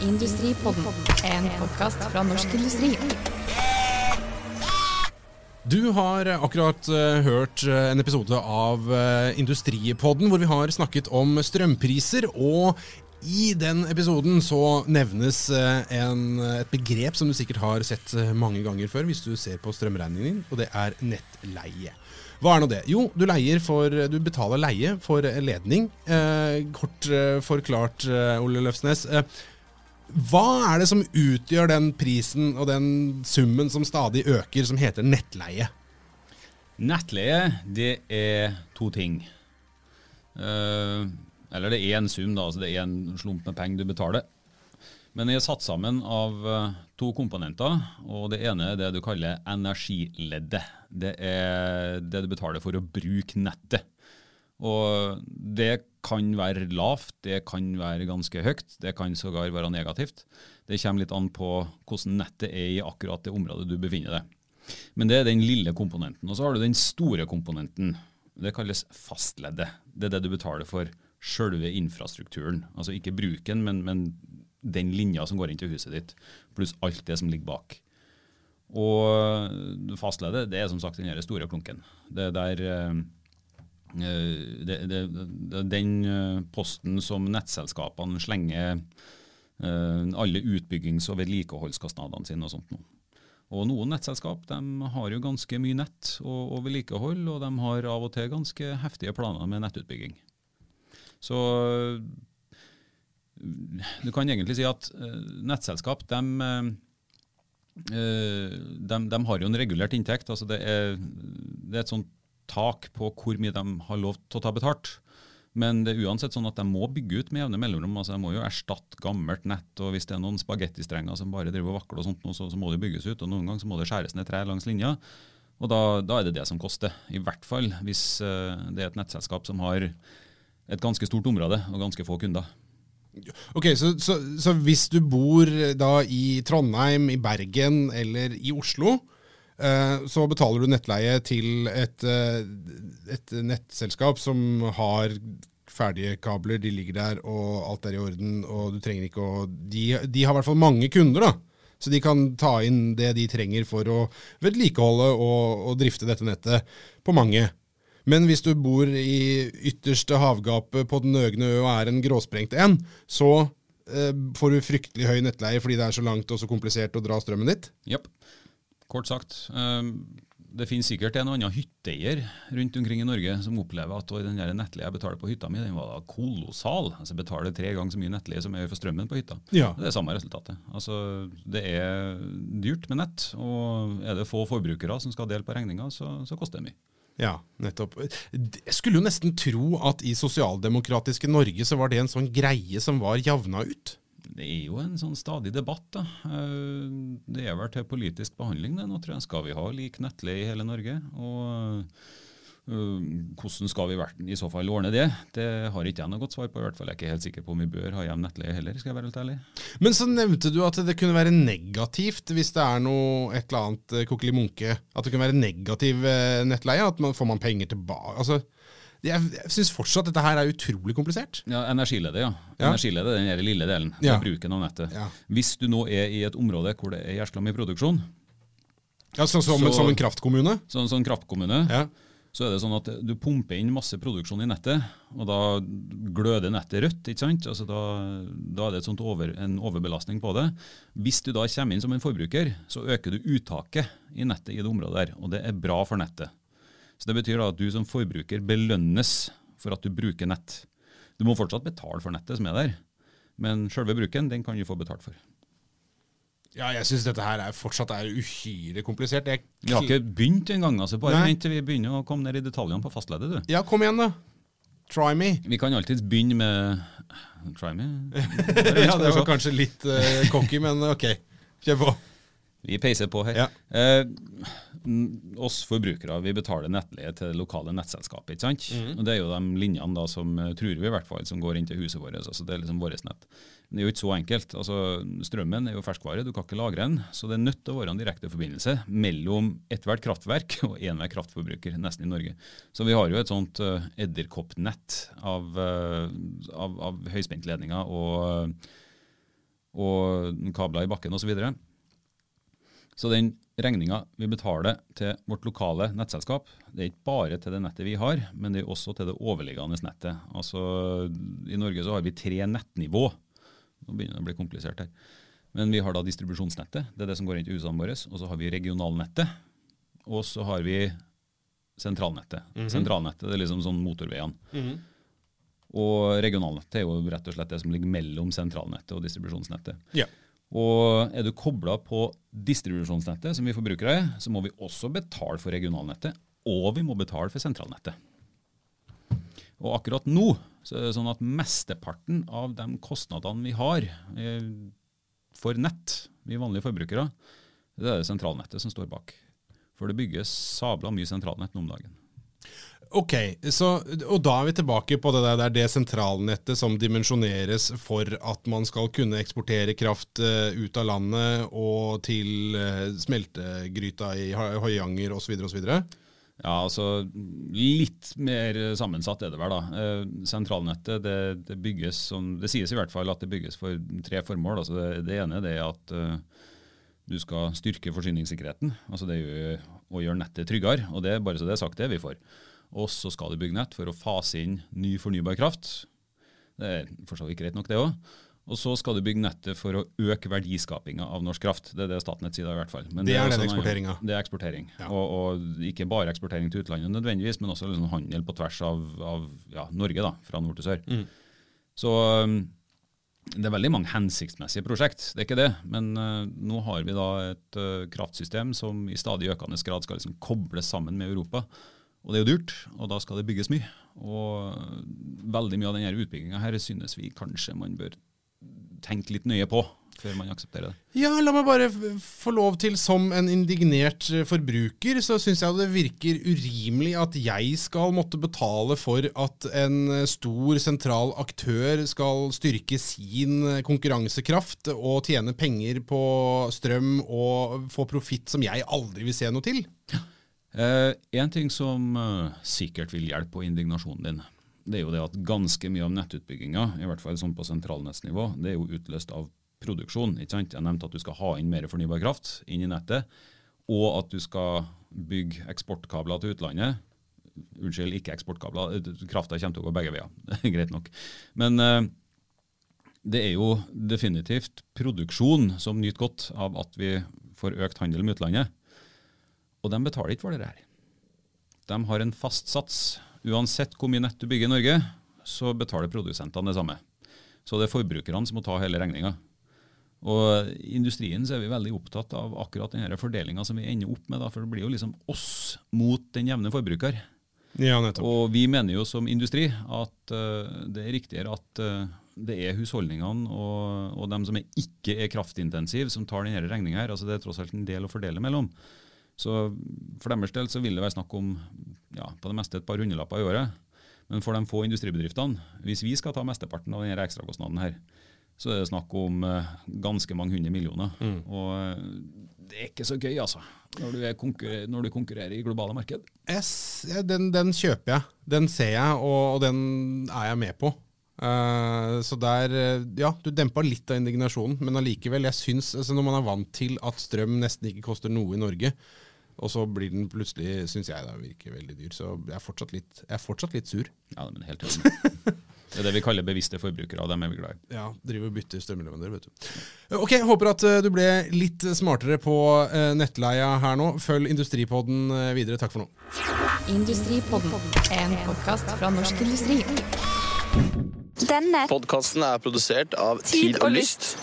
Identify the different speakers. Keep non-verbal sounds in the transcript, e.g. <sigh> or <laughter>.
Speaker 1: Industripodden, en podkast fra Norsk Industri.
Speaker 2: Du har akkurat eh, hørt eh, en episode av eh, Industripodden hvor vi har snakket om strømpriser. Og i den episoden så nevnes eh, en, et begrep som du sikkert har sett eh, mange ganger før hvis du ser på strømregningen din, og det er nettleie. Hva er nå det? Jo, du, for, du betaler leie for ledning. Eh, kort eh, forklart, eh, Ole Løfsnes. Hva er det som utgjør den prisen og den summen som stadig øker, som heter nettleie?
Speaker 3: Nettleie, det er to ting. Eh, eller det er en sum, da. altså Det er en slump med penger du betaler. Men det er satt sammen av eh, to komponenter. og Det ene er det du kaller energileddet. Det er det du betaler for å bruke nettet. Og det kan være lavt, det kan være ganske høyt, det kan sågar være negativt. Det kommer litt an på hvordan nettet er i akkurat det området du befinner deg. Men det er den lille komponenten. Og så har du den store komponenten. Det kalles fastleddet. Det er det du betaler for sjølve infrastrukturen. Altså ikke bruken, men, men den linja som går inn til huset ditt, pluss alt det som ligger bak. Og fastleddet, det er som sagt den store klunken. Det er der eh, det, det, det, den eh, posten som nettselskapene slenger eh, alle utbyggings- og vedlikeholdskostnadene sine og sånt nå. Og noen nettselskap de har jo ganske mye nett og, og vedlikehold, og de har av og til ganske heftige planer med nettutbygging. Så du kan egentlig si at nettselskap de, de, de har jo en regulert inntekt. altså Det er, det er et sånt tak på hvor mye de har lov til å ta betalt. Men det er uansett sånn at de må bygge ut med jevne mellomrom. altså De må jo erstatte gammelt nett. og Hvis det er noen spagettistrenger som bare driver og vakler, og sånt, så, så må det bygges ut. og Noen ganger må det skjæres ned trær langs linja. og da, da, er det det som koster. I hvert fall hvis uh, det er et nettselskap som har et ganske stort område og ganske få kunder.
Speaker 2: Ok, så, så, så hvis du bor da i Trondheim, i Bergen eller i Oslo, så betaler du nettleie til et, et, nettselskap som har ferdige kabler, de ligger der og alt er i orden, og du trenger ikke å De, de har i hvert fall mange kunder, da. Så de kan ta inn det de trenger for å vedlikeholde og, og drifte dette nettet på mange. Men hvis du bor i ytterste havgapet på den øgne ø og er en gråsprengt en, så eh, får du fryktelig høy nettleie fordi det er så langt og så komplisert å dra strømmen ditt.
Speaker 3: Jepp. Kort sagt. Det finnes sikkert en og annen hytteeier rundt omkring i Norge som opplever at den nettleia jeg betaler på hytta mi, den var da kolossal. Altså betaler tre ganger så mye nettleie som jeg gjør for strømmen på hytta.
Speaker 2: Ja.
Speaker 3: Det er samme resultatet. Altså, det er dyrt med nett, og er det få forbrukere som skal dele på regninga, så, så koster det mye.
Speaker 2: Ja, nettopp. Jeg skulle jo nesten tro at i sosialdemokratiske Norge så var det en sånn greie som var javna ut.
Speaker 3: Det er jo en sånn stadig debatt. da. Det er vel til politisk behandling det. Nå tror jeg skal vi ha lik nettleie i hele Norge. Og hvordan skal vi i så fall ordne det? Det har ikke jeg noe godt svar på. i hvert fall Jeg er ikke helt sikker på om vi bør ha hjem nettleie heller. skal jeg være helt ærlig.
Speaker 2: Men så nevnte du at det kunne være negativt hvis det er noe et eller annet kokkelimunke. At det kunne være negativ nettleie. At man får man penger tilbake. altså jeg, syns fortsatt dette her er utrolig komplisert.
Speaker 3: Ja, Energiledet, ja. Energileddet, Den er lille delen. Ja. Bruken av nettet.
Speaker 2: Ja.
Speaker 3: Hvis du nå er i et område hvor det er jæskla mye produksjon
Speaker 2: Ja, så, som, så, som en kraftkommune?
Speaker 3: Sånn som en kraftkommune.
Speaker 2: Ja
Speaker 3: så er det sånn at du pumper inn masse produksjon i nettet, og da gløder nettet rødt. ikke sant? Altså da, da, er det over, en overbelastning på det. Hvis du da kommer inn som en forbruker, så øker du uttaket i nettet i det området der, og det er bra for nettet. Så Det betyr da at du som forbruker belønnes for at du bruker nett. Du må fortsatt betale for nettet som er der, men selve bruken den kan du få betalt for.
Speaker 2: Ja, jeg syns dette her er fortsatt er uhyre komplisert. Jeg
Speaker 3: Vi har ikke begynt engang. Altså. Bare vent til vi begynner å komme ned i detaljene på fastleddet. du.
Speaker 2: Ja, kom igjen, da. Try me.
Speaker 3: Vi kan alltids begynne med Try me? <laughs>
Speaker 2: ja, det var kanskje litt uh, cocky, men ok. Kjør på.
Speaker 3: Vi peiser på her.
Speaker 2: Ja.
Speaker 3: Eh, oss forbrukere vi betaler nettleie til det lokale nettselskapet. ikke sant?
Speaker 2: Mm.
Speaker 3: Og Det er jo de linjene da som tror vi i hvert fall, som går inn til huset vårt. altså Det er liksom vårt nett. Men det er jo ikke så enkelt. altså Strømmen er jo ferskvare, du kan ikke lagre den. Så det er nødt til å være en direkte forbindelse mellom ethvert kraftverk og enhver kraftforbruker nesten i Norge. Så vi har jo et sånt uh, edderkoppnett av, uh, av, av høyspentledninger og uh, og kabler i bakken osv. Så, den regninga vi betaler til vårt lokale nettselskap, det er ikke bare til det nettet vi har, men det er også til det overliggende nettet. Altså, I Norge så har vi tre nettnivå. Nå begynner det å bli komplisert her. Men vi har da distribusjonsnettet, det er det som går inn til husene våre. Og så har vi regionalnettet. Og så har vi sentralnettet. Mm -hmm. Sentralnettet det er liksom sånn motorveiene. Mm -hmm. Og regionalnettet er jo rett og slett det som ligger mellom sentralnettet og distribusjonsnettet.
Speaker 2: Ja.
Speaker 3: Og er du kobla på distribusjonsnettet, som vi forbrukere, så må vi også betale for regionalnettet, og vi må betale for sentralnettet. Og akkurat nå så er det sånn at mesteparten av de kostnadene vi har eh, for nett, vi vanlige forbrukere, det er det sentralnettet som står bak. For det bygges sabla mye sentralnett nå om dagen.
Speaker 2: Ok, så, og da er vi tilbake på det der, det er sentralnettet som dimensjoneres for at man skal kunne eksportere kraft uh, ut av landet og til uh, smeltegryta i Høyanger osv. osv.?
Speaker 3: Ja, altså litt mer sammensatt er det vel, da. Uh, sentralnettet det, det, bygges som Det sies i hvert fall at det bygges for tre formål. Altså det, det ene er at du skal styrke forsyningssikkerheten. altså Det er jo å gjøre nettet tryggere. og det er Bare så det er sagt, det er vi for. Og så skal du bygge nett for å fase inn ny fornybar kraft. Det er for så vidt greit nok, det òg. Og så skal du bygge nettet for å øke verdiskapinga av norsk kraft. Det er det Statnett sier i hvert fall.
Speaker 2: Men det, er, det er den eksporteringa?
Speaker 3: Det er eksportering. Ja. Og, og, ikke bare eksportering til utlandet nødvendigvis, men også liksom handel på tvers av, av ja, Norge, da, fra nord til sør. Mm. Så um, det er veldig mange hensiktsmessige prosjekt, det er ikke det. Men uh, nå har vi da et uh, kraftsystem som i stadig økende grad skal liksom kobles sammen med Europa. Og det er jo dyrt, og da skal det bygges mye. Og veldig mye av denne utbygginga her synes vi kanskje man bør tenke litt nøye på før man aksepterer det.
Speaker 2: Ja, la meg bare få lov til, som en indignert forbruker, så syns jeg det virker urimelig at jeg skal måtte betale for at en stor sentral aktør skal styrke sin konkurransekraft og tjene penger på strøm og få profitt som jeg aldri vil se noe til. Ja.
Speaker 3: Eh, en ting som uh, sikkert vil hjelpe på indignasjonen din, det er jo det at ganske mye av nettutbygginga, i hvert fall sånn på sentralnettsnivå, det er jo utløst av produksjon. ikke sant? Jeg nevnte at du skal ha inn mer fornybar kraft inn i nettet, og at du skal bygge eksportkabler til utlandet. Unnskyld, ikke eksportkabler. Krafta kommer til å gå begge veier. <laughs> Greit nok. Men det er jo definitivt produksjon som nyter godt av at vi får økt handel med utlandet. Og de betaler ikke for det her. De har en fast sats. Uansett hvor mye nett du bygger i Norge, så betaler produsentene det samme. Så det er forbrukerne som må ta hele regninga. Og I industrien så er vi veldig opptatt av akkurat denne fordelinga som vi ender opp med. Da, for det blir jo liksom oss mot den jevne forbruker.
Speaker 2: Ja, nettopp.
Speaker 3: Og vi mener jo som industri at uh, det er riktigere at uh, det er husholdningene og, og dem som er ikke er kraftintensive, som tar denne regninga. Altså, det er tross alt en del å fordele mellom. Så For deres del så vil det være snakk om ja, på det meste et par hundrelapper i året. Men for de få industribedriftene, hvis vi skal ta mesteparten av denne ekstrakostnaden her, så er det snakk om uh, ganske mange hundre millioner. Mm. Og uh, det er ikke så gøy, altså, når du, konkurrer, når du konkurrerer i globale marked.
Speaker 2: S, den, den, kjøper jeg. Den ser jeg, og, og den er jeg med på. Uh, så der, ja, du dempa litt av indignasjonen, men allikevel, jeg syns, altså når man er vant til at strøm nesten ikke koster noe i Norge, og så blir den plutselig, syns jeg, da virker veldig dyr. Så jeg er fortsatt litt, er fortsatt litt sur.
Speaker 3: Ja, men helt enig. Det er det vi kaller bevisste forbrukere, og dem er vi glad i.
Speaker 2: Ja, driver og bytter strømleverandør, vet du. Ok, Håper at eh, du ble litt smartere på eh, nettleia her nå. Følg Industripodden eh, videre. Takk for nå.
Speaker 1: Industripodden, en podkast fra Norsk Industri.
Speaker 4: Denne podkasten er produsert av Tid og Lyst.